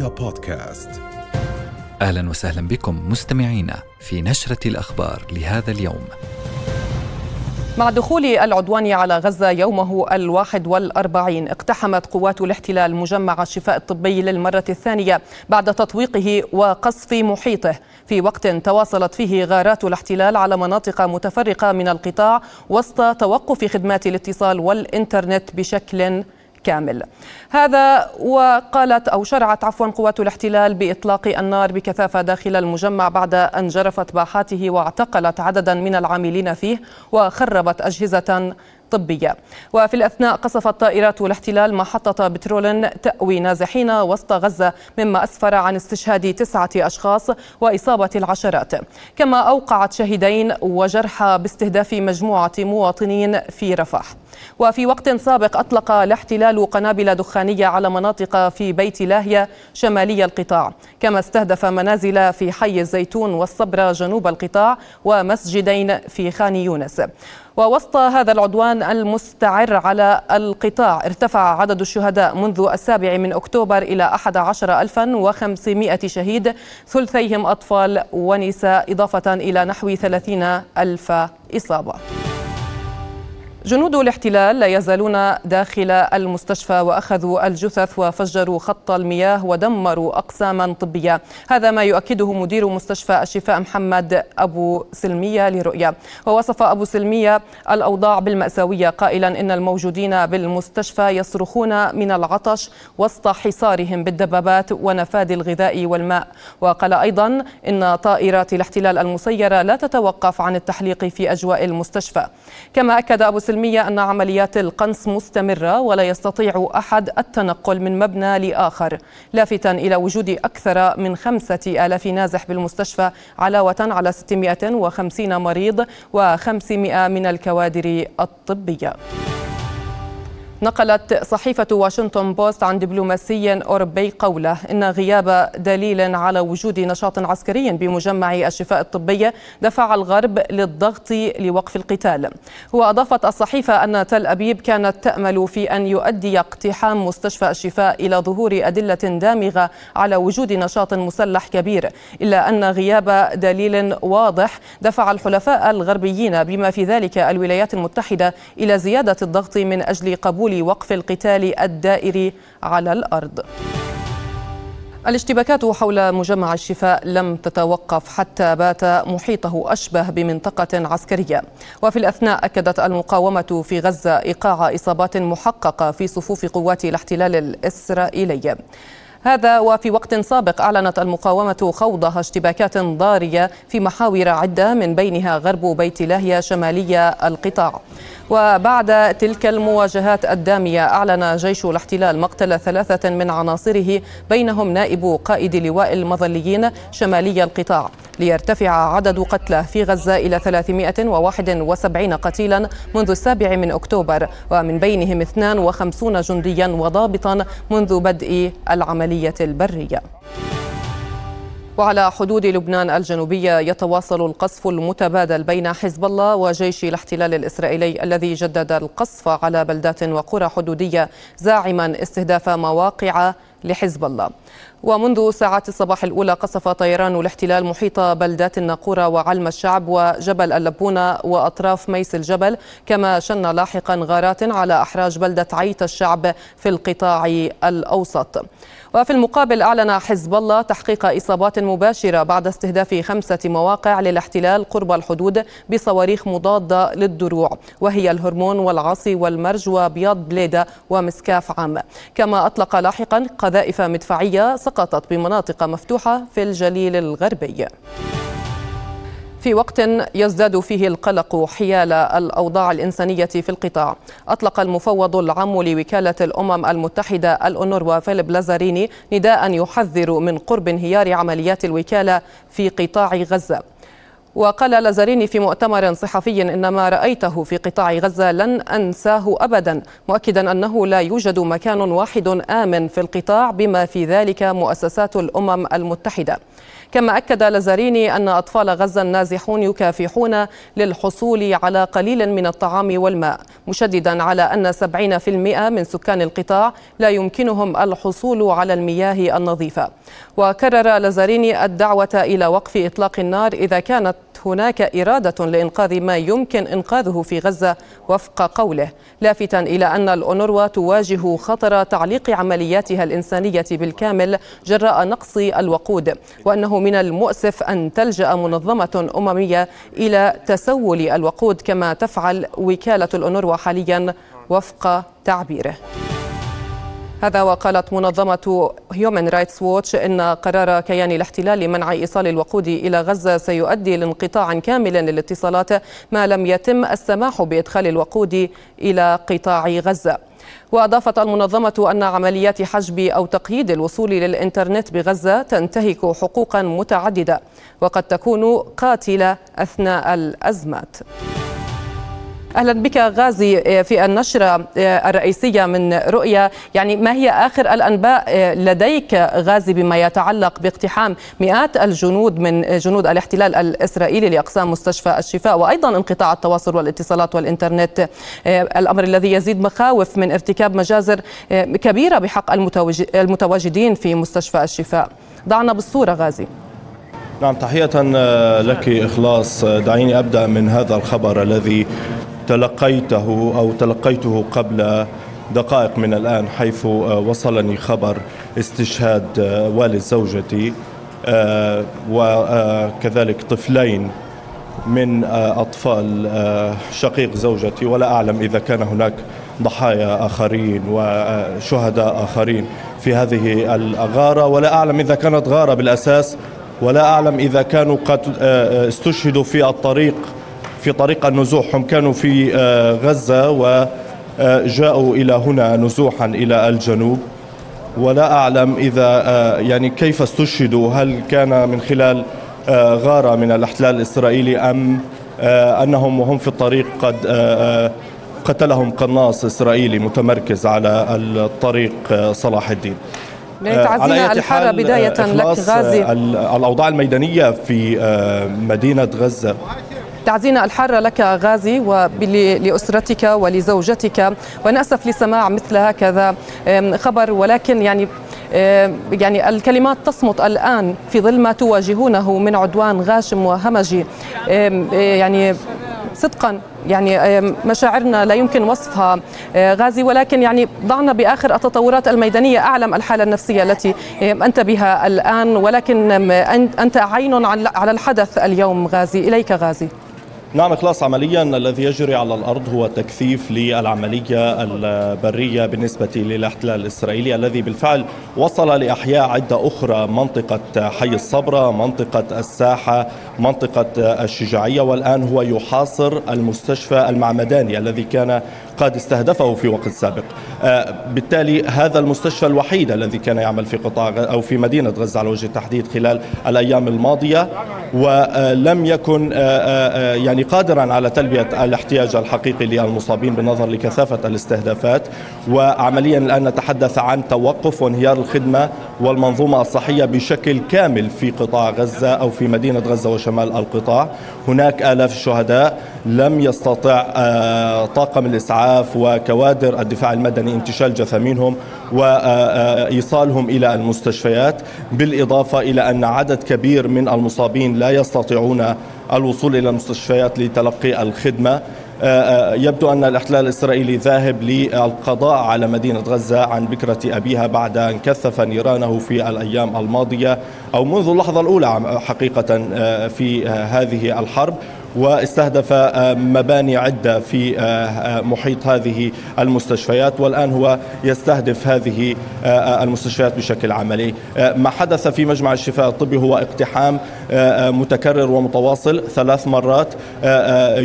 رؤيا بودكاست أهلا وسهلا بكم مستمعينا في نشرة الأخبار لهذا اليوم. مع دخول العدوان على غزة يومه الواحد والأربعين اقتحمت قوات الاحتلال مجمع الشفاء الطبي للمرة الثانية بعد تطويقه وقصف محيطه في وقت تواصلت فيه غارات الاحتلال على مناطق متفرقة من القطاع وسط توقف خدمات الاتصال والإنترنت بشكل كامل. هذا وقالت أو شرعت عفوا قوات الاحتلال بإطلاق النار بكثافة داخل المجمع بعد أن جرفت باحاته واعتقلت عددا من العاملين فيه وخربت أجهزة طبية. وفي الأثناء قصفت طائرات الاحتلال محطة بترول تأوي نازحين وسط غزة مما أسفر عن استشهاد تسعة أشخاص وإصابة العشرات. كما أوقعت شهيدين وجرحى باستهداف مجموعة مواطنين في رفح. وفي وقت سابق أطلق الاحتلال قنابل دخانية على مناطق في بيت لاهية شمالي القطاع. كما استهدف منازل في حي الزيتون والصبرة جنوب القطاع ومسجدين في خان يونس. ووسط هذا العدوان المستعر على القطاع ارتفع عدد الشهداء منذ السابع من أكتوبر إلى 11500 شهيد ثلثيهم أطفال ونساء إضافة إلى نحو 30 ألف إصابة. جنود الاحتلال لا يزالون داخل المستشفى وأخذوا الجثث وفجروا خط المياه ودمروا أقساما طبية، هذا ما يؤكده مدير مستشفى الشفاء محمد أبو سلمية لرؤيا، ووصف أبو سلمية الأوضاع بالمأساوية قائلا إن الموجودين بالمستشفى يصرخون من العطش وسط حصارهم بالدبابات ونفاذ الغذاء والماء، وقال أيضا إن طائرات الاحتلال المسيرة لا تتوقف عن التحليق في أجواء المستشفى، كما أكد أبو السلمية أن عمليات القنص مستمرة ولا يستطيع أحد التنقل من مبنى لآخر. لافتا إلى وجود أكثر من خمسة آلاف نازح بالمستشفى علاوة على 650 مريض و500 من الكوادر الطبية. نقلت صحيفة واشنطن بوست عن دبلوماسي أوروبي قولة إن غياب دليل على وجود نشاط عسكري بمجمع الشفاء الطبي دفع الغرب للضغط لوقف القتال. وأضافت الصحيفة أن تل أبيب كانت تأمل في أن يؤدي اقتحام مستشفى الشفاء إلى ظهور أدلة دامغة على وجود نشاط مسلح كبير إلا أن غياب دليل واضح دفع الحلفاء الغربيين بما في ذلك الولايات المتحدة إلى زيادة الضغط من أجل قبول لوقف القتال الدائري على الأرض. الاشتباكات حول مجمع الشفاء لم تتوقف حتى بات محيطه أشبه بمنطقة عسكرية وفي الأثناء أكدت المقاومة في غزة إيقاع إصابات محققة في صفوف قوات الاحتلال الاسرائيلي هذا وفي وقت سابق أعلنت المقاومة خوضها اشتباكات ضارية في محاور عدة من بينها غرب بيت لاهيا شمالي القطاع. وبعد تلك المواجهات الدامية أعلن جيش الاحتلال مقتل ثلاثة من عناصره بينهم نائب قائد لواء المظليين شمالي القطاع. ليرتفع عدد قتلى في غزة إلى 371 قتيلا منذ السابع من أكتوبر ومن بينهم 52 جنديا وضابطا منذ بدء العملية البرية. وعلى حدود لبنان الجنوبية يتواصل القصف المتبادل بين حزب الله وجيش الاحتلال الإسرائيلي الذي جدد القصف على بلدات وقرى حدودية زاعما استهداف مواقع لحزب الله. ومنذ ساعات الصباح الأولى قصف طيران الاحتلال محيط بلدات الناقورة وعلم الشعب وجبل اللبونة وأطراف ميس الجبل كما شن لاحقا غارات على أحراج بلدة عيت الشعب في القطاع الأوسط. وفي المقابل أعلن حزب الله تحقيق إصابات مباشرة بعد استهداف خمسة مواقع للاحتلال قرب الحدود بصواريخ مضادة للدروع وهي الهرمون والعاصي والمرج وبياض بليدة ومسكاف عام. كما أطلق لاحقا قذائف مدفعية سقطت بمناطق مفتوحة في الجليل الغربي. في وقت يزداد فيه القلق حيال الأوضاع الإنسانية في القطاع. أطلق المفوض العام لوكالة الأمم المتحدة الأونروا فيليب لازاريني نداء يحذر من قرب انهيار عمليات الوكالة في قطاع غزة. وقال لازاريني في مؤتمر صحفي إن ما رأيته في قطاع غزة لن أنساه ابدا مؤكدا أنه لا يوجد مكان واحد آمن في القطاع بما في ذلك مؤسسات الأمم المتحدة. كما أكد لازاريني أن أطفال غزة النازحون يكافحون للحصول على قليل من الطعام والماء مشددا على أن 70% من سكان القطاع لا يمكنهم الحصول على المياه النظيفة. وكرر لازاريني الدعوة إلى وقف إطلاق النار إذا كانت هناك إرادة لإنقاذ ما يمكن إنقاذه في غزة وفق قوله لافتا إلى أن الأونروا تواجه خطر تعليق عملياتها الإنسانية بالكامل جراء نقص الوقود وأنه من المؤسف أن تلجأ منظمة أممية إلى تسول الوقود كما تفعل وكالة الأونروا حاليا وفق تعبيره. هذا وقالت منظمة هيومن رايتس ووتش إن قرار كيان الاحتلال لمنع إيصال الوقود إلى غزة سيؤدي لانقطاع كامل للاتصالات ما لم يتم السماح بإدخال الوقود إلى قطاع غزة. وأضافت المنظمة أن عمليات حجب أو تقييد الوصول للإنترنت بغزة تنتهك حقوقا متعددة وقد تكون قاتلة أثناء الأزمات. أهلا بك غازي آه، في النشرة آه، الرئيسية من رؤيا يعني ما هي آخر الأنباء آه، لديك غازي بما يتعلق باقتحام مئات الجنود من جنود الاحتلال الإسرائيلي لأقسام مستشفى الشفاء وأيضا انقطاع التواصل والاتصالات والإنترنت؟ الأمر الذي يزيد مخاوف من ارتكاب مجازر كبيرة بحق المتواجدين في مستشفى الشفاء. ضعنا بالصورة غازي. نعم تحية لك إخلاص. دعيني أبدأ من هذا الخبر الذي تلقيته أو تلقيته قبل دقائق من الآن حيث آه، وصلني خبر استشهاد آه، والد زوجتي آه، وكذلك طفلين من أطفال شقيق زوجتي. ولا أعلم إذا كان هناك ضحايا آخرين وشهداء آخرين في هذه الغارة. ولا أعلم إذا كانت غارة بالأساس. ولا أعلم إذا كانوا قد استشهدوا في الطريق في طريق النزوح هم كانوا في آه، غزة وجاءوا إلى هنا نزوحا إلى الجنوب. ولا أعلم إذا آه، يعني كيف استشهدوا؟ هل كان من خلال آه، غارة من الاحتلال الإسرائيلي أم أنهم وهم في الطريق قد قتلهم قناص إسرائيلي متمركز على الطريق صلاح الدين. تعزينا الحارة بداية لك غازي. الأوضاع الميدانية في مدينة غزة. تعزينا الحارة لك غازي ولأسرتك ولزوجتك. ونأسف لسماع مثل هكذا خبر ولكن يعني يعني الكلمات تصمت الآن في ظل ما تواجهونه من عدوان غاشم وهمجي. يعني صدقا يعني مشاعرنا لا يمكن وصفها غازي. ولكن يعني ضعنا بآخر التطورات الميدانية أعلم الحالة النفسية التي أنت بها الآن. ولكن أنت عين على الحدث اليوم غازي. إليك غازي. نعم إخلاص عمليا الذي يجري على الأرض هو تكثيف للعملية البرية بالنسبة للاحتلال الإسرائيلي الذي بالفعل وصل لأحياء عدة أخرى منطقة حي الصبرة منطقة الساحة منطقة الشجاعية والآن هو يحاصر المستشفى المعمداني الذي كان قد استهدفه في وقت سابق. بالتالي هذا المستشفى الوحيد الذي كان يعمل في قطاع أو في مدينة غزة على وجه التحديد خلال الأيام الماضية ولم يكن آه، آه، يعني قادرا على تلبية الاحتياج الحقيقي للمصابين بالنظر لكثافة الاستهدافات. وعمليا الآن نتحدث عن توقف وانهيار الخدمة والمنظومة الصحية بشكل كامل في قطاع غزة أو في مدينة غزة وشمال القطاع. هناك آلاف الشهداء لم يستطع طاقم الإسعاف وكوادر الدفاع المدني انتشال جثامينهم وإيصالهم إلى المستشفيات بالإضافة إلى أن عدد كبير من المصابين لا يستطيعون الوصول إلى المستشفيات لتلقي الخدمة. يبدو أن الاحتلال الإسرائيلي ذاهب للقضاء على مدينة غزة عن بكرة أبيها بعد أن كثف نيرانه في الأيام الماضية أو منذ اللحظة الأولى حقيقة في هذه الحرب. واستهدف آه، مباني عدة في آه، آه، محيط هذه المستشفيات والآن هو يستهدف هذه المستشفيات بشكل عملي. ما حدث في مجمع الشفاء الطبي هو اقتحام متكرر ومتواصل ثلاث مرات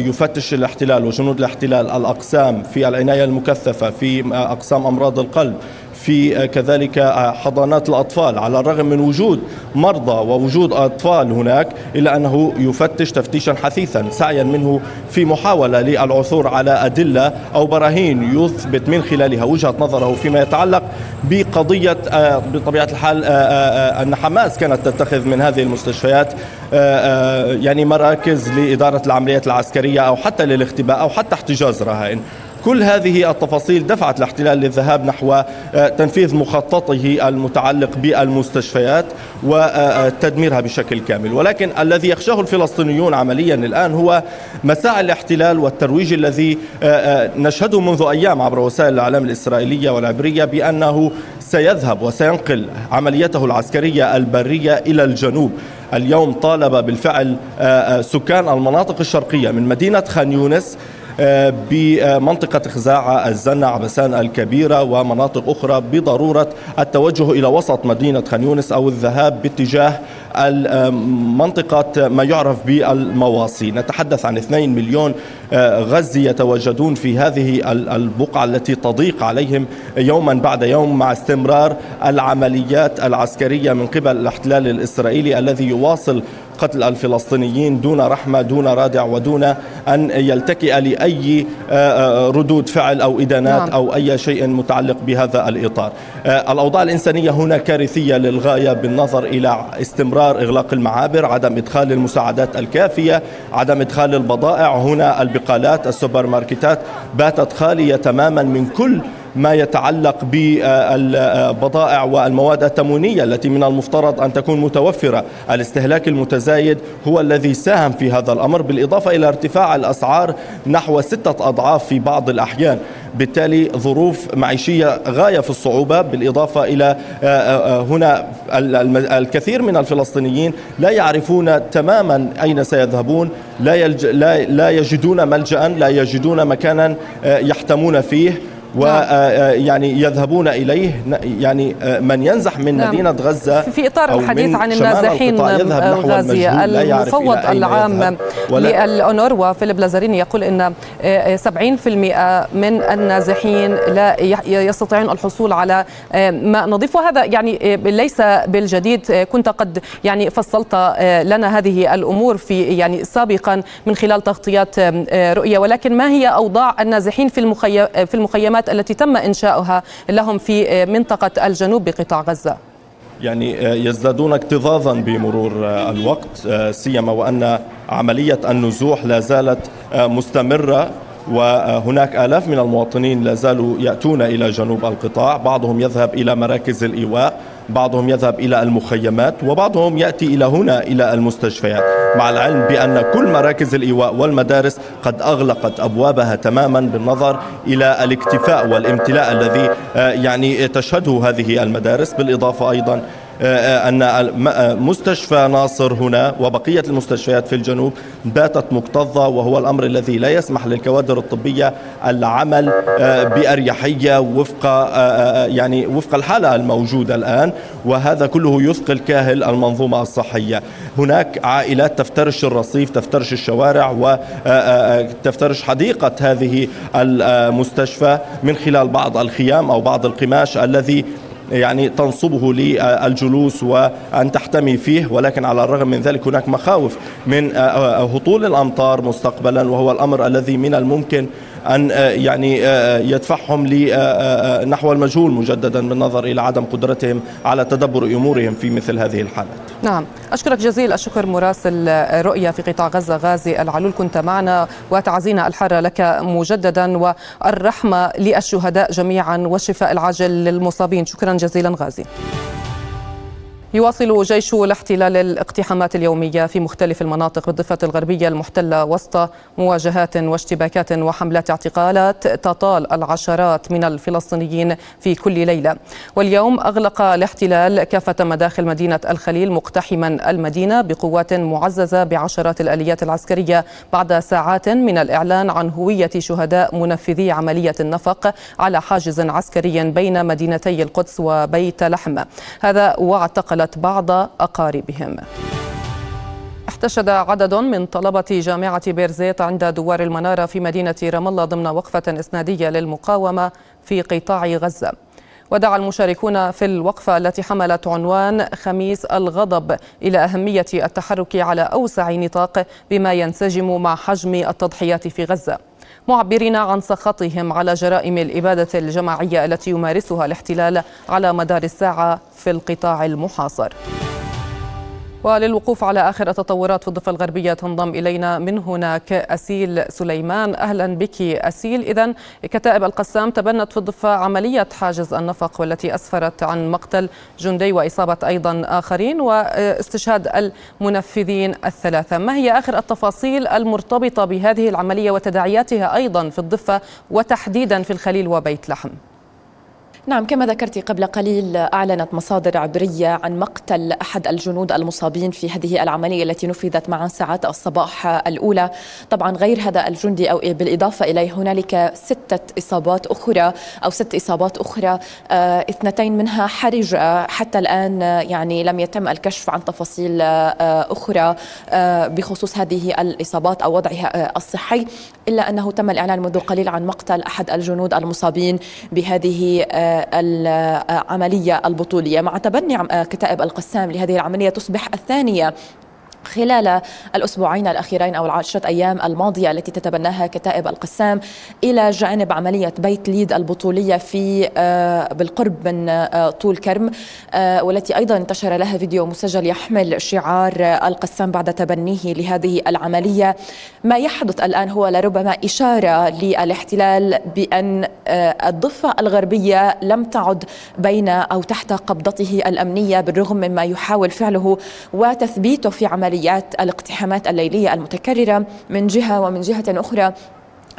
يفتش الاحتلال وجنود الاحتلال الأقسام في العناية المكثفة في أقسام أمراض القلب في كذلك حضانات الأطفال على الرغم من وجود مرضى ووجود أطفال هناك إلا أنه يفتش تفتيشا حثيثا سعيا منه في محاولة للعثور على أدلة أو براهين يثبت من خلالها. وجهة نظره فيما يتعلق بقضية آه، بطبيعة الحال آه، آه، أن حماس كانت تتخذ من هذه المستشفيات يعني مراكز لإدارة العمليات العسكرية أو حتى للاختباء أو حتى احتجاز رهائن. كل هذه التفاصيل دفعت الاحتلال للذهاب نحو آه، تنفيذ مخططه المتعلق بالمستشفيات وتدميرها بشكل كامل. ولكن الذي يخشاه الفلسطينيون عمليا الآن هو مساعي الاحتلال والترويج الذي آه، آه، نشهده منذ أيام عبر وسائل الإعلام الإسرائيلية والعبرية بأنه سيذهب وسينقل عمليته العسكرية البرية إلى الجنوب. اليوم طالب بالفعل سكان المناطق الشرقية من مدينة خان يونس بمنطقة خزاعة الزنة عبسان الكبيرة ومناطق أخرى بضرورة التوجه إلى وسط مدينة خان يونس أو الذهاب باتجاه منطقة ما يعرف بالمواصي نتحدث عن 2 مليون آه، غزي يتواجدون في هذه البقعة التي تضيق عليهم يوما بعد يوم مع استمرار العمليات العسكرية من قبل الاحتلال الإسرائيلي الذي يواصل قتل الفلسطينيين دون رحمة دون رادع ودون أن يلتكئ لأي آه، آه، ردود فعل أو إدانات نعم. أو أي شيء متعلق بهذا الإطار الأوضاع الإنسانية هنا كارثية للغاية بالنظر إلى استمرار إغلاق المعابر عدم إدخال المساعدات الكافية عدم إدخال البضائع هنا البقالات السوبر ماركتات باتت خالية تماما من كل ما يتعلق بالبضائع والمواد التموينية التي من المفترض أن تكون متوفرة، الاستهلاك المتزايد هو الذي ساهم في هذا الأمر بالإضافة إلى ارتفاع الأسعار نحو ستة أضعاف في بعض الأحيان. بالتالي ظروف معيشية غاية في الصعوبة بالإضافة إلى آه، آه، هنا الكثير من الفلسطينيين لا يعرفون تماما أين سيذهبون لا, يلج... لا... لا يجدون ملجأ لا يجدون مكانا آه، يحتمون فيه. ويعني نعم. يذهبون إليه يعني من ينزح من نعم. مدينة غزة في إطار الحديث عن النازحين غازي المفوض العام للأونروا فيليب لازاريني يقول أن 70% من النازحين لا يستطيعون الحصول على ماء نظيف وهذا يعني ليس بالجديد كنت قد يعني فصلت لنا هذه الأمور في يعني سابقا من خلال تغطيات رؤية ولكن ما هي أوضاع النازحين في في المخيمات التي تم إنشاؤها لهم في منطقة الجنوب بقطاع غزة. يعني آه، يزدادون اكتظاظا بمرور آه، الوقت آه، سيما وأن عملية النزوح لا زالت مستمرة وهناك آلاف من المواطنين لا زالوا يأتون إلى جنوب القطاع. بعضهم يذهب إلى مراكز الإيواء بعضهم يذهب إلى المخيمات وبعضهم يأتي إلى هنا إلى المستشفيات. مع العلم بأن كل مراكز الإيواء والمدارس قد أغلقت أبوابها تماما بالنظر إلى الاكتفاء والامتلاء الذي آه، يعني تشهده هذه المدارس بالإضافة أيضا أن آه، مستشفى ناصر هنا وبقية المستشفيات في الجنوب باتت مكتظة وهو الأمر الذي لا يسمح للكوادر الطبية العمل بأريحية وفق يعني وفق الحالة الموجودة الآن وهذا كله يثقل كاهل المنظومة الصحية. هناك عائلات تفترش الرصيف تفترش الشوارع وتفترش حديقة هذه المستشفى من خلال بعض الخيام أو بعض القماش الذي يعني تنصبه للجلوس وأن تحتمي فيه ولكن على الرغم من ذلك هناك مخاوف من هطول الأمطار مستقبلا وهو الأمر الذي من الممكن أن يعني يدفعهم نحو المجهول مجددا بالنظر إلى عدم قدرتهم على تدبر أمورهم في مثل هذه الحالات. نعم. أشكرك جزيل الشكر مراسل رؤية في قطاع غزة. غازي العلول كنت معنا وتعزينا الحارة لك مجددا والرحمة للشهداء جميعا والشفاء العاجل للمصابين. شكرا جزيلا غازي. يواصل جيش الاحتلال الاقتحامات اليومية في مختلف المناطق بالضفة الغربية المحتلة وسط مواجهات واشتباكات وحملات اعتقالات تطال العشرات من الفلسطينيين في كل ليلة. واليوم أغلق الاحتلال كافة مداخل مدينة الخليل مقتحما المدينة بقوات معززة بعشرات الآليات العسكرية بعد ساعات من الإعلان عن هوية شهداء منفذي عملية النفق على حاجز عسكري بين مدينتي القدس وبيت لحم. هذا واعتقل بعض أقاربهم. احتشد عدد من طلبة جامعة بيرزيت عند دوار المنارة في مدينة رام الله ضمن وقفة إسنادية للمقاومة في قطاع غزة. ودعا المشاركون في الوقفة التي حملت عنوان خميس الغضب إلى أهمية التحرك على أوسع نطاق بما ينسجم مع حجم التضحيات في غزة. معبرين عن سخطهم على جرائم الإبادة الجماعية التي يمارسها الاحتلال على مدار الساعة في القطاع المحاصر. وللوقوف على آخر التطورات في الضفة الغربية تنضم إلينا من هناك أسيل سليمان. أهلا بك أسيل. إذا كتائب القسام تبنت في الضفة عملية حاجز النفق والتي أسفرت عن مقتل جندي وإصابة أيضا آخرين واستشهاد المنفذين الثلاثة. ما هي آخر التفاصيل المرتبطة بهذه العملية وتداعياتها أيضا في الضفة وتحديدا في الخليل وبيت لحم؟ نعم كما ذكرت قبل قليل أعلنت مصادر عبرية عن مقتل أحد الجنود المصابين في هذه العملية التي نفذت مع ساعات الصباح الأولى. طبعا غير هذا الجندي أو بالإضافة إليه هنالك ستة إصابات أخرى أو ست إصابات أخرى آه اثنتين منها حرجة حتى الآن يعني لم يتم الكشف عن تفاصيل آه أخرى آه بخصوص هذه الإصابات أو وضعها آه الصحي. إلا أنه تم الإعلان منذ قليل عن مقتل أحد الجنود المصابين بهذه آه العملية البطولية. مع تبني كتائب القسام لهذه العملية تصبح الثانية خلال الأسبوعين الأخيرين أو العشرة أيام الماضية التي تتبناها كتائب القسام إلى جانب عملية بيت ليد البطولية في آه، بالقرب من آه، طول كرم آه، والتي أيضا انتشر لها فيديو مسجل يحمل شعار القسام بعد تبنيه لهذه العملية. ما يحدث الآن هو لربما إشارة للاحتلال بأن الضفة الغربية لم تعد بين أو تحت قبضته الأمنية بالرغم مما يحاول فعله وتثبيته في عملية عمليات الاقتحامات الليلية المتكررة من جهة ومن جهة أخرى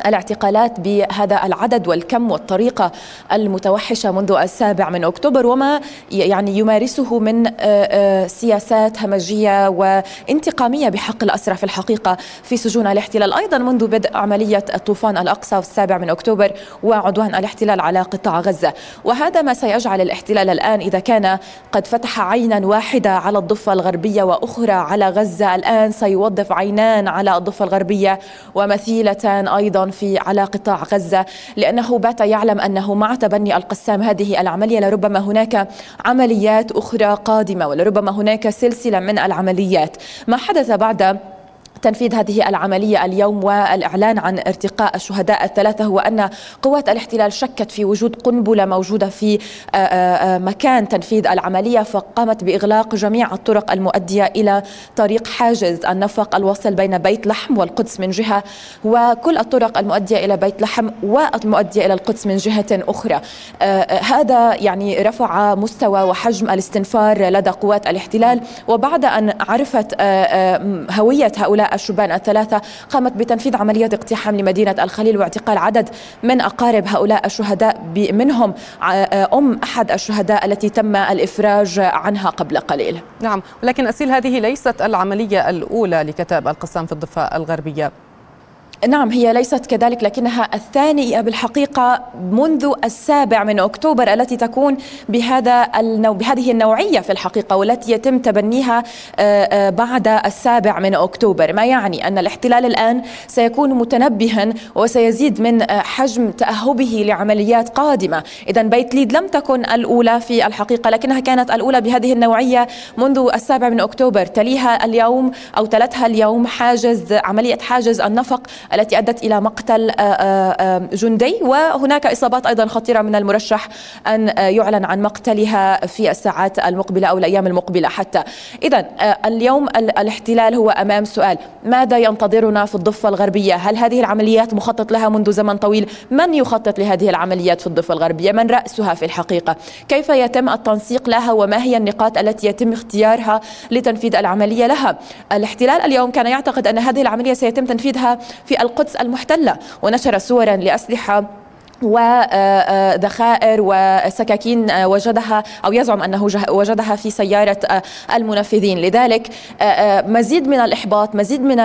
الاعتقالات بهذا العدد والكم والطريقة المتوحشة منذ السابع من أكتوبر وما يعني يمارسه من آه، آه، سياسات همجية وانتقامية بحق الأسرى في الحقيقة في سجون الاحتلال. أيضا منذ بدء عملية طوفان الأقصى في السابع من أكتوبر وعدوان الاحتلال على قطاع غزة. وهذا ما سيجعل الاحتلال الآن إذا كان قد فتح عينا واحدة على الضفة الغربية وأخرى على غزة. الآن سيوظف عينان على الضفة الغربية ومثيلة أيضا في على قطاع غزة لأنه بات يعلم أنه مع تبني القسام هذه العملية لربما هناك عمليات أخرى قادمة ولربما هناك سلسلة من العمليات. ما حدث بعد تنفيذ هذه العملية اليوم والإعلان عن ارتقاء الشهداء الثلاثة هو أن قوات الاحتلال شكت في وجود قنبلة موجودة في آه، آه، آه، مكان تنفيذ العملية فقامت بإغلاق جميع الطرق المؤدية إلى طريق حاجز النفق الواصل بين بيت لحم والقدس من جهة وكل الطرق المؤدية إلى بيت لحم والمؤدية إلى القدس من جهة أخرى. هذا يعني رفع مستوى وحجم الاستنفار لدى قوات الاحتلال وبعد أن عرفت هوية هؤلاء الشبان الثلاثة قامت بتنفيذ عملية اقتحام لمدينة الخليل واعتقال عدد من أقارب هؤلاء الشهداء منهم أم أحد الشهداء التي تم الإفراج عنها قبل قليل. نعم ولكن أسيل هذه ليست العملية الأولى لكتاب القسام في الضفة الغربية. نعم هي ليست كذلك لكنها الثانية بالحقيقة منذ السابع من أكتوبر التي تكون بهذا النوع بهذه النوعية في الحقيقة والتي يتم تبنيها آه، آه، بعد السابع من أكتوبر. ما يعني أن الاحتلال الآن سيكون متنبها وسيزيد من آه، حجم تأهبه لعمليات قادمة. إذا بيت ليد لم تكن الأولى في الحقيقة لكنها كانت الأولى بهذه النوعية منذ السابع من أكتوبر. تليها اليوم أو تلتها اليوم حاجز عملية حاجز النفق التي أدت إلى مقتل آه، آه، آه، جندي. وهناك إصابات أيضا خطيرة من المرشح أن يعلن عن مقتلها في الساعات المقبلة أو الأيام المقبلة حتى. إذا اليوم الاحتلال هو أمام سؤال. ماذا ينتظرنا في الضفة الغربية؟ هل هذه العمليات مخطط لها منذ زمن طويل؟ من يخطط لهذه العمليات في الضفة الغربية؟ من رأسها في الحقيقة؟ كيف يتم التنسيق لها؟ وما هي النقاط التي يتم اختيارها لتنفيذ العملية لها؟ الاحتلال اليوم كان يعتقد أن هذه العملية سيتم تنفيذها في القدس المحتلة ونشر صورا لأسلحة وذخائر وسكاكين وجدها أو يزعم أنه وجدها في سيارة المنفذين. لذلك مزيد من الإحباط مزيد من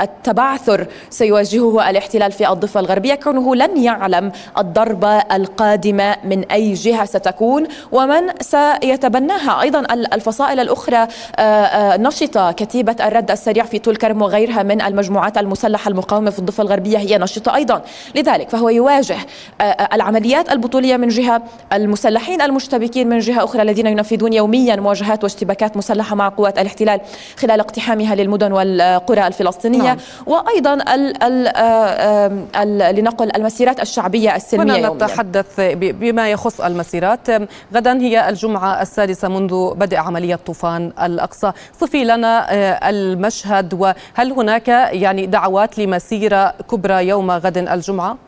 التبعثر سيواجهه الاحتلال في الضفة الغربية كونه لن يعلم الضربة القادمة من أي جهة ستكون ومن سيتبناها. أيضا الفصائل الأخرى نشطة. كتيبة الرد السريع في طول كرم وغيرها من المجموعات المسلحة المقاومة في الضفة الغربية هي نشطة أيضا. لذلك فهو يواجه العمليات البطولية من جهة المسلحين المشتبكين من جهة أخرى الذين ينفذون يوميا مواجهات واشتباكات مسلحة مع قوات الاحتلال خلال اقتحامها للمدن والقرى الفلسطينية نعم. وأيضا ال ال ال لنقل المسيرات الشعبية السلمية هنا نتحدث بما يخص المسيرات غدا هي الجمعة السادسة منذ بدء عملية طوفان الأقصى صفي لنا المشهد وهل هناك يعني دعوات لمسيرة كبرى يوم غد الجمعة؟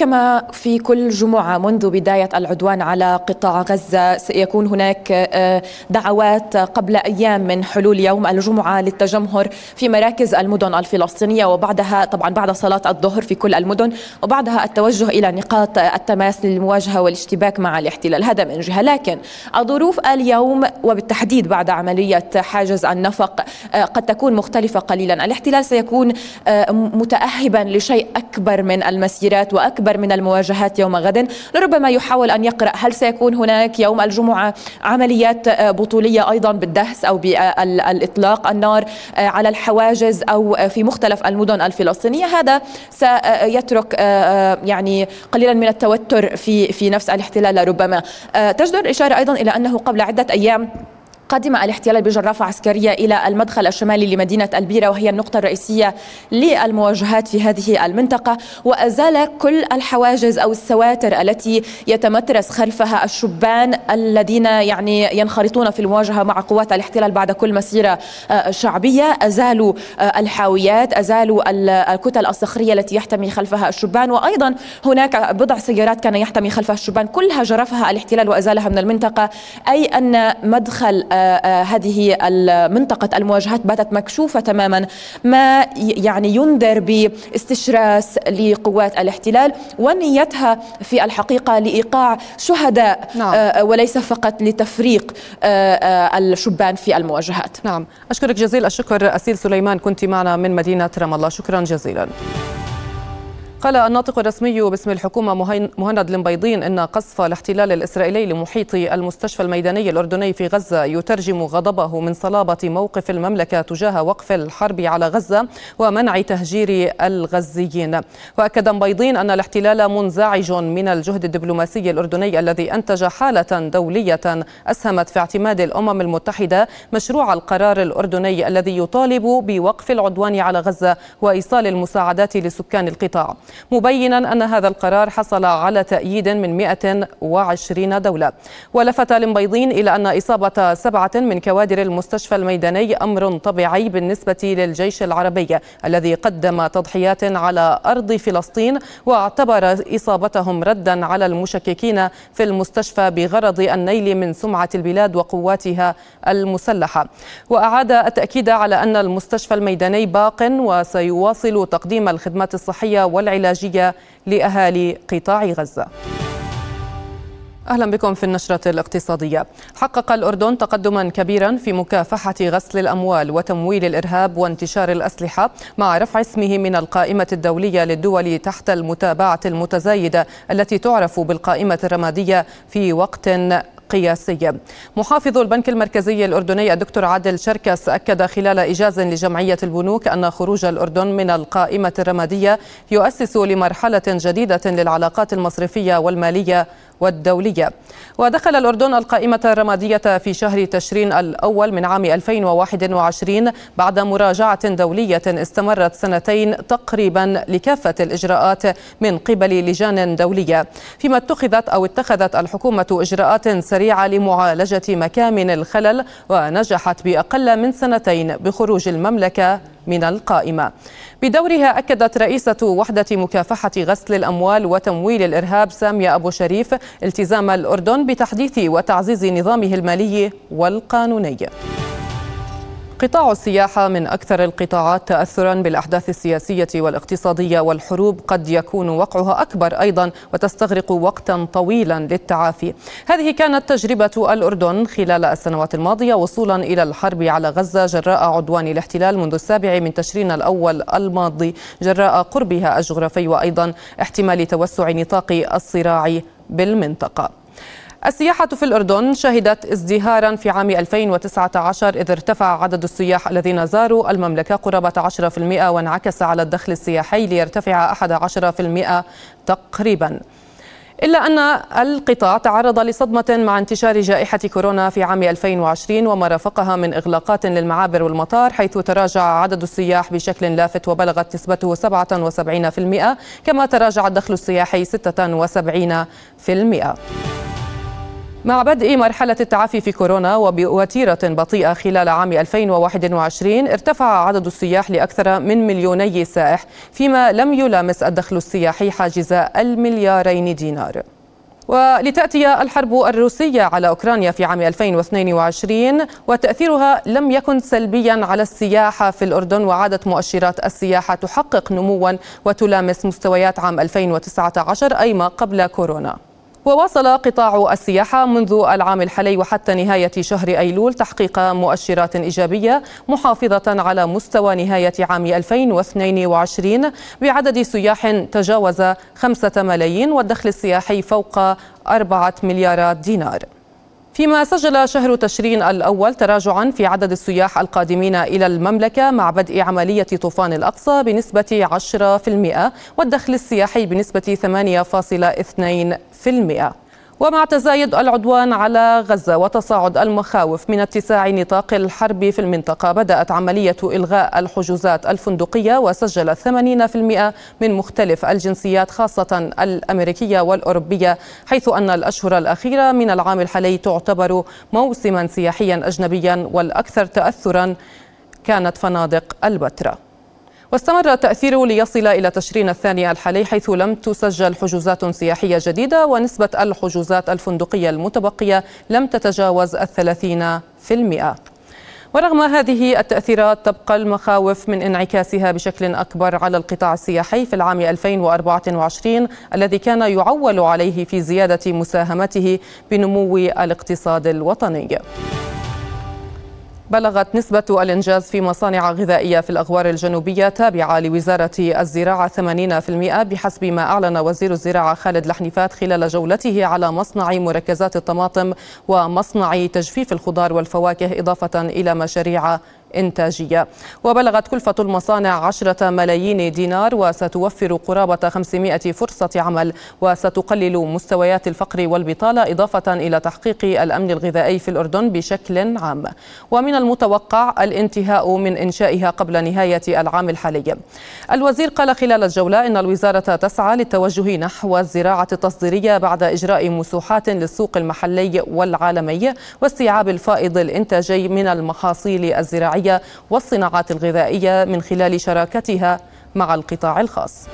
كما في كل جمعة منذ بداية العدوان على قطاع غزة سيكون هناك آه، دعوات قبل أيام من حلول يوم الجمعة للتجمهر في مراكز المدن الفلسطينية وبعدها طبعا بعد صلاة الظهر في كل المدن وبعدها التوجه إلى نقاط التماس للمواجهة والاشتباك مع الاحتلال. هذا من جهة. لكن الظروف اليوم وبالتحديد بعد عملية حاجز النفق آه، قد تكون مختلفة قليلا. الاحتلال سيكون آه، متأهبا لشيء أكبر من المسيرات وأكبر أكبر من المواجهات يوم غد. لربما يحاول أن يقرأ هل سيكون هناك يوم الجمعة عمليات بطولية أيضا بالدهس أو بالإطلاق النار على الحواجز أو في مختلف المدن الفلسطينية. هذا سيترك يعني قليلا من التوتر في في نفس الاحتلال ربما تجدر الإشارة أيضا إلى أنه قبل عدة أيام قدم الاحتلال بجرافة عسكرية إلى المدخل الشمالي لمدينة ألبيرة وهي النقطة الرئيسية للمواجهات في هذه المنطقة. وأزال كل الحواجز أو السواتر التي يتمترس خلفها الشبان الذين يعني ينخرطون في المواجهة مع قوات الاحتلال بعد كل مسيرة آه، شعبية. أزالوا آه، الحاويات أزالوا الكتل الصخرية التي يحتمي خلفها الشبان. وأيضا هناك بضع سيارات كان يحتمي خلفها الشبان. كلها جرفها الاحتلال وأزالها من المنطقة. أي أن مدخل آه، هذه المنطقة المواجهات باتت مكشوفة تماما ما يعني ينذر باستشراس لقوات الاحتلال ونيتها في الحقيقة لإيقاع شهداء نعم. آه، وليس فقط لتفريق آه، آه، الشبان في المواجهات. نعم. أشكرك جزيل الشكر أسيل سليمان كنت معنا من مدينة رام الله. شكرا جزيلا. قال الناطق الرسمي باسم الحكومة مهند المبيضين إن قصف الاحتلال الإسرائيلي لمحيط المستشفى الميداني الأردني في غزة يترجم غضبه من صلابة موقف المملكة تجاه وقف الحرب على غزة ومنع تهجير الغزيين. وأكد مبيضين أن الاحتلال منزعج من الجهد الدبلوماسي الأردني الذي أنتج حالة دولية أسهمت في اعتماد الأمم المتحدة مشروع القرار الأردني الذي يطالب بوقف العدوان على غزة وإيصال المساعدات لسكان القطاع. مبينا أن هذا القرار حصل على تأييد من 120 دولة. ولفت المبيضين إلى أن إصابة سبعة من كوادر المستشفى الميداني أمر طبيعي بالنسبة للجيش العربي الذي قدم تضحيات على أرض فلسطين واعتبر إصابتهم ردا على المشككين في المستشفى بغرض النيل من سمعة البلاد وقواتها المسلحة. وأعاد التأكيد على أن المستشفى الميداني باق وسيواصل تقديم الخدمات الصحية والعلاج العلاجية لأهالي قطاع غزة أهلا بكم في النشرة الاقتصادية. حقق الأردن تقدما كبيرا في مكافحة غسل الأموال وتمويل الإرهاب وانتشار الأسلحة مع رفع اسمه من القائمة الدولية للدول تحت المتابعة المتزايدة التي تعرف بالقائمة الرمادية في وقت قياسية. محافظ البنك المركزي الأردني الدكتور عادل شركس أكد خلال إجاز لجمعية البنوك أن خروج الأردن من القائمة الرمادية يؤسس لمرحلة جديدة للعلاقات المصرفية والمالية والدولية. ودخل الأردن القائمة الرمادية في شهر تشرين الأول من عام 2021 بعد مراجعة دولية استمرت سنتين تقريبا لكافة الإجراءات من قبل لجان دولية. فيما اتخذت أو اتخذت الحكومة إجراءات سريعة لمعالجة مكامن الخلل ونجحت بأقل من سنتين بخروج المملكة من القائمة. بدورها أكدت رئيسة وحدة مكافحة غسل الأموال وتمويل الإرهاب سامية أبو شريف التزام الأردن بتحديث وتعزيز نظامه المالي والقانوني. قطاع السياحة من أكثر القطاعات تأثرا بالأحداث السياسية والاقتصادية والحروب قد يكون وقعها أكبر أيضا وتستغرق وقتا طويلا للتعافي. هذه كانت تجربة الأردن خلال السنوات الماضية وصولا إلى الحرب على غزة جراء عدوان الاحتلال منذ السابع من تشرين الأول الماضي جراء قربها الجغرافي وأيضا احتمال توسع نطاق الصراع بالمنطقة. السياحة في الأردن شهدت ازدهارا في عام 2019 إذ ارتفع عدد السياح الذين زاروا المملكة قرابة 10% وانعكس على الدخل السياحي ليرتفع 11% تقريبا. إلا أن القطاع تعرض لصدمة مع انتشار جائحة كورونا في عام 2020 وما رافقها من إغلاقات للمعابر والمطار حيث تراجع عدد السياح بشكل لافت وبلغت نسبته 77% كما تراجع الدخل السياحي 76% مع بدء مرحلة التعافي في كورونا وبوتيرة بطيئة خلال عام 2021 ارتفع عدد السياح لأكثر من مليوني سائح فيما لم يلامس الدخل السياحي حاجز المليارين دينار. ولتأتي الحرب الروسية على أوكرانيا في عام 2022 وتأثيرها لم يكن سلبيا على السياحة في الأردن وعادت مؤشرات السياحة تحقق نموا وتلامس مستويات عام 2019 أي ما قبل كورونا. وواصل قطاع السياحة منذ العام الحالي وحتى نهاية شهر أيلول تحقيق مؤشرات إيجابية محافظة على مستوى نهاية عام 2022 بعدد سياح تجاوز خمسة ملايين والدخل السياحي فوق أربعة مليارات دينار. فيما سجل شهر تشرين الأول تراجعا في عدد السياح القادمين إلى المملكة مع بدء عملية طوفان الأقصى بنسبة 10% والدخل السياحي بنسبة 8.2% ومع تزايد العدوان على غزة وتصاعد المخاوف من اتساع نطاق الحرب في المنطقة بدأت عملية إلغاء الحجوزات الفندقية وسجل 80% من مختلف الجنسيات خاصة الأمريكية والأوروبية حيث أن الأشهر الأخيرة من العام الحالي تعتبر موسما سياحيا أجنبيا والأكثر تأثرا كانت فنادق البتراء. واستمر التأثير ليصل إلى تشرين الثاني الحالي حيث لم تسجل حجوزات سياحية جديدة ونسبة الحجوزات الفندقية المتبقية لم تتجاوز الثلاثين في المئة ورغم هذه التأثيرات تبقى المخاوف من انعكاسها بشكل أكبر على القطاع السياحي في العام 2024 الذي كان يعول عليه في زيادة مساهمته بنمو الاقتصاد الوطني. بلغت نسبة الإنجاز في مصانع غذائية في الأغوار الجنوبية تابعة لوزارة الزراعة 80% بحسب ما أعلن وزير الزراعة خالد لحنيفات خلال جولته على مصنع مركزات الطماطم ومصنع تجفيف الخضار والفواكه إضافة إلى مشاريع إنتاجية. وبلغت كلفة المصانع عشرة ملايين دينار وستوفر قرابة 500 فرصة عمل وستقلل مستويات الفقر والبطالة إضافة إلى تحقيق الأمن الغذائي في الأردن بشكل عام. ومن المتوقع الانتهاء من إنشائها قبل نهاية العام الحالي. الوزير قال خلال الجولة إن الوزارة تسعى للتوجه نحو الزراعة التصديرية بعد إجراء مسوحات للسوق المحلي والعالمي واستيعاب الفائض الإنتاجي من المحاصيل الزراعية الزراعية والصناعات الغذائية من خلال شراكتها مع القطاع الخاص.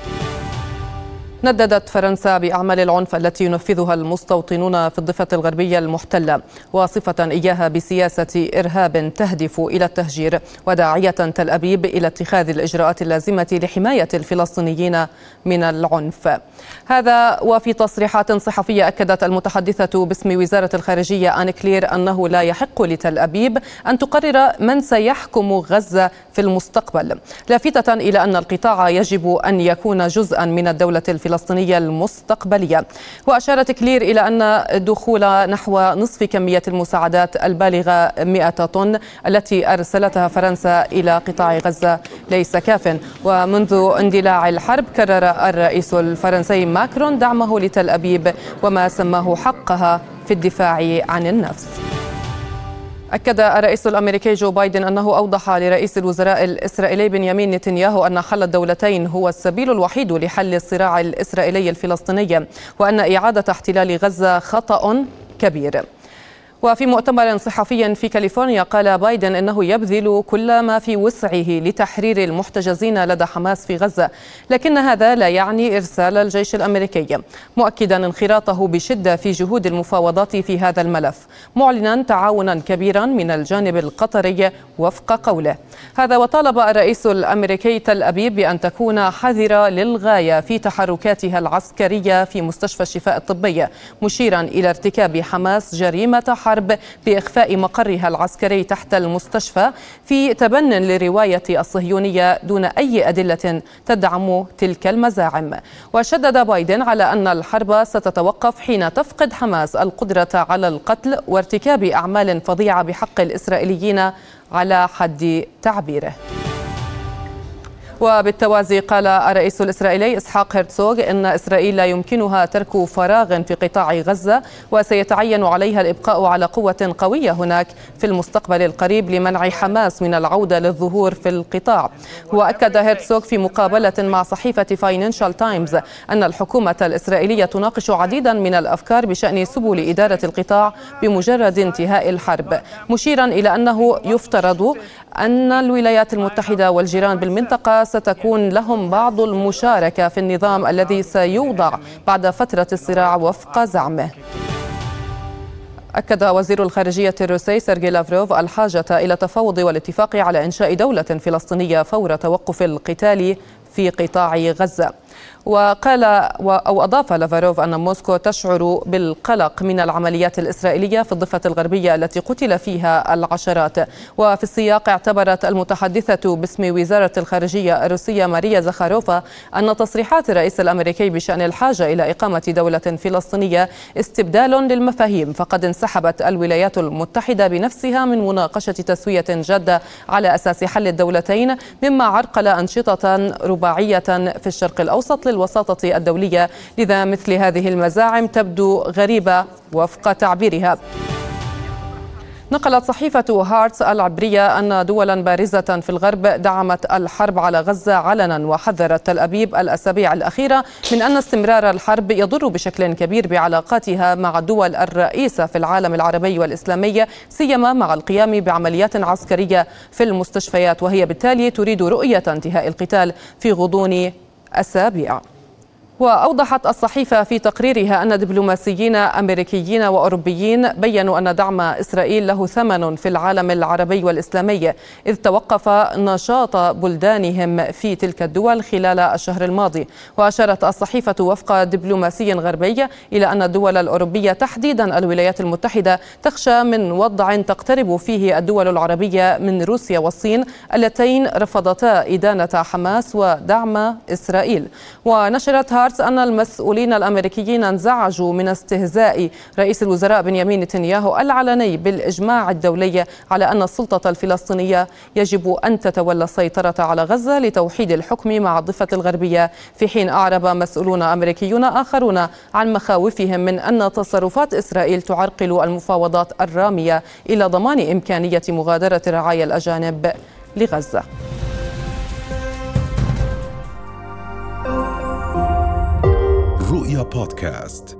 نددت فرنسا بأعمال العنف التي ينفذها المستوطنون في الضفة الغربية المحتلة واصفة إياها بسياسة إرهاب تهدف إلى التهجير وداعية تل أبيب إلى اتخاذ الإجراءات اللازمة لحماية الفلسطينيين من العنف. هذا وفي تصريحات صحفية أكدت المتحدثة باسم وزارة الخارجية آن كلير أنه لا يحق لتل أبيب أن تقرر من سيحكم غزة في المستقبل. لافتة إلى أن القطاع يجب أن يكون جزءا من الدولة الفلسطينية المستقبلية. وأشارت كلير إلى أن الدخول نحو نصف كمية المساعدات البالغة 100 طن التي أرسلتها فرنسا إلى قطاع غزة ليس كاف. ومنذ اندلاع الحرب كرر الرئيس الفرنسي ماكرون دعمه لتل أبيب وما سماه حقها في الدفاع عن النفس. أكد الرئيس الأمريكي جو بايدن أنه أوضح لرئيس الوزراء الإسرائيلي بنيامين نتنياهو أن حل الدولتين هو السبيل الوحيد لحل الصراع الإسرائيلي الفلسطيني وأن إعادة احتلال غزة خطأ كبير. وفي مؤتمر صحفي في كاليفورنيا قال بايدن إنه يبذل كل ما في وسعه لتحرير المحتجزين لدى حماس في غزة، لكن هذا لا يعني إرسال الجيش الأمريكي، مؤكدا انخراطه بشدة في جهود المفاوضات في هذا الملف، معلنا تعاونا كبيرا من الجانب القطري وفق قوله. هذا وطالب الرئيس الأمريكي تل أبيب بأن تكون حذرة للغاية في تحركاتها العسكرية في مستشفى الشفاء الطبي، مشيرا إلى ارتكاب حماس جريمة الحرب بإخفاء مقرها العسكري تحت المستشفى في تبن لرواية الصهيونية دون أي أدلة تدعم تلك المزاعم. وشدد بايدن على أن الحرب ستتوقف حين تفقد حماس القدرة على القتل وارتكاب أعمال فظيعة بحق الإسرائيليين على حد تعبيره. وبالتوازي قال الرئيس الإسرائيلي إسحاق هرتسوغ إن إسرائيل لا يمكنها ترك فراغ في قطاع غزة وسيتعين عليها الإبقاء على قوة قوية هناك في المستقبل القريب لمنع حماس من العودة للظهور في القطاع. وأكد هرتسوغ في مقابلة مع صحيفة فاينانشال تايمز أن الحكومة الإسرائيلية تناقش عديدا من الأفكار بشأن سبل إدارة القطاع بمجرد انتهاء الحرب. مشيرا إلى أنه يفترض أن الولايات المتحدة والجيران بالمنطقة ستكون لهم بعض المشاركة في النظام الذي سيوضع بعد فترة الصراع وفق زعمه. أكد وزير الخارجية الروسي سيرجي لافروف الحاجة إلى التفاوض والاتفاق على إنشاء دولة فلسطينية فور توقف القتال في قطاع غزة. وقال أو أضاف لافاروف أن موسكو تشعر بالقلق من العمليات الإسرائيلية في الضفة الغربية التي قتل فيها العشرات. وفي السياق اعتبرت المتحدثة باسم وزارة الخارجية الروسية ماريا زخاروفا أن تصريحات الرئيس الأمريكي بشأن الحاجة إلى إقامة دولة فلسطينية استبدال للمفاهيم فقد انسحبت الولايات المتحدة بنفسها من مناقشة تسوية جادة على أساس حل الدولتين مما عرقل أنشطة رباعية في الشرق الأوسط الوساطة الدولية لذا مثل هذه المزاعم تبدو غريبة وفق تعبيرها. نقلت صحيفة هارتس العبرية أن دولا بارزة في الغرب دعمت الحرب على غزة علنا وحذرت تل أبيب الأسابيع الأخيرة من أن استمرار الحرب يضر بشكل كبير بعلاقاتها مع الدول الرئيسة في العالم العربي والإسلامي سيما مع القيام بعمليات عسكرية في المستشفيات وهي بالتالي تريد رؤية انتهاء القتال في غضون أسابيع. وأوضحت الصحيفة في تقريرها أن دبلوماسيين أمريكيين وأوروبيين بيّنوا أن دعم إسرائيل له ثمن في العالم العربي والإسلامي إذ توقف نشاط بلدانهم في تلك الدول خلال الشهر الماضي. وأشارت الصحيفة وفق دبلوماسي غربي إلى أن الدول الأوروبية تحديدا الولايات المتحدة تخشى من وضع تقترب فيه الدول العربية من روسيا والصين اللتين رفضتا إدانة حماس ودعم إسرائيل. ونشرت هارتس أن المسؤولين الأمريكيين انزعجوا من استهزاء رئيس الوزراء بنيامين نتنياهو العلني بالإجماع الدولي على أن السلطة الفلسطينية يجب أن تتولى السيطرة على غزة لتوحيد الحكم مع الضفة الغربية. في حين أعرب مسؤولون أمريكيون آخرون عن مخاوفهم من أن تصرفات إسرائيل تعرقل المفاوضات الرامية إلى ضمان إمكانية مغادرة رعايا الأجانب لغزة. رؤيا بودكاست